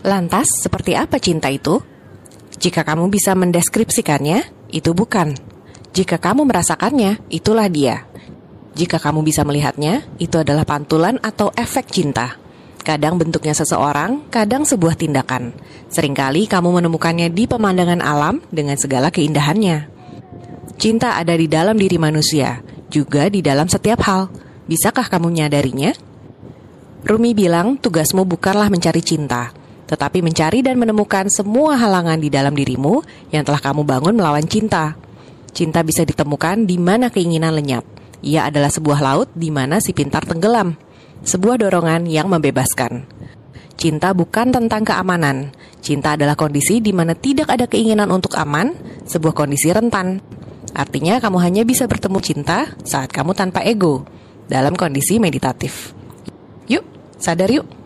Lantas, seperti apa cinta itu? Jika kamu bisa mendeskripsikannya, itu bukan. Jika kamu merasakannya, itulah dia. Jika kamu bisa melihatnya, itu adalah pantulan atau efek cinta. Kadang bentuknya seseorang, kadang sebuah tindakan. Seringkali kamu menemukannya di pemandangan alam dengan segala keindahannya. Cinta ada di dalam diri manusia, juga di dalam setiap hal. Bisakah kamu menyadarinya? Rumi bilang, tugasmu bukanlah mencari cinta, tetapi mencari dan menemukan semua halangan di dalam dirimu yang telah kamu bangun melawan cinta. Cinta bisa ditemukan di mana keinginan lenyap. Ia adalah sebuah laut di mana si pintar tenggelam. Sebuah dorongan yang membebaskan. Cinta bukan tentang keamanan. Cinta adalah kondisi di mana tidak ada keinginan untuk aman, sebuah kondisi rentan. Artinya kamu hanya bisa bertemu cinta saat kamu tanpa ego, dalam kondisi meditatif. Yuk, sadar yuk!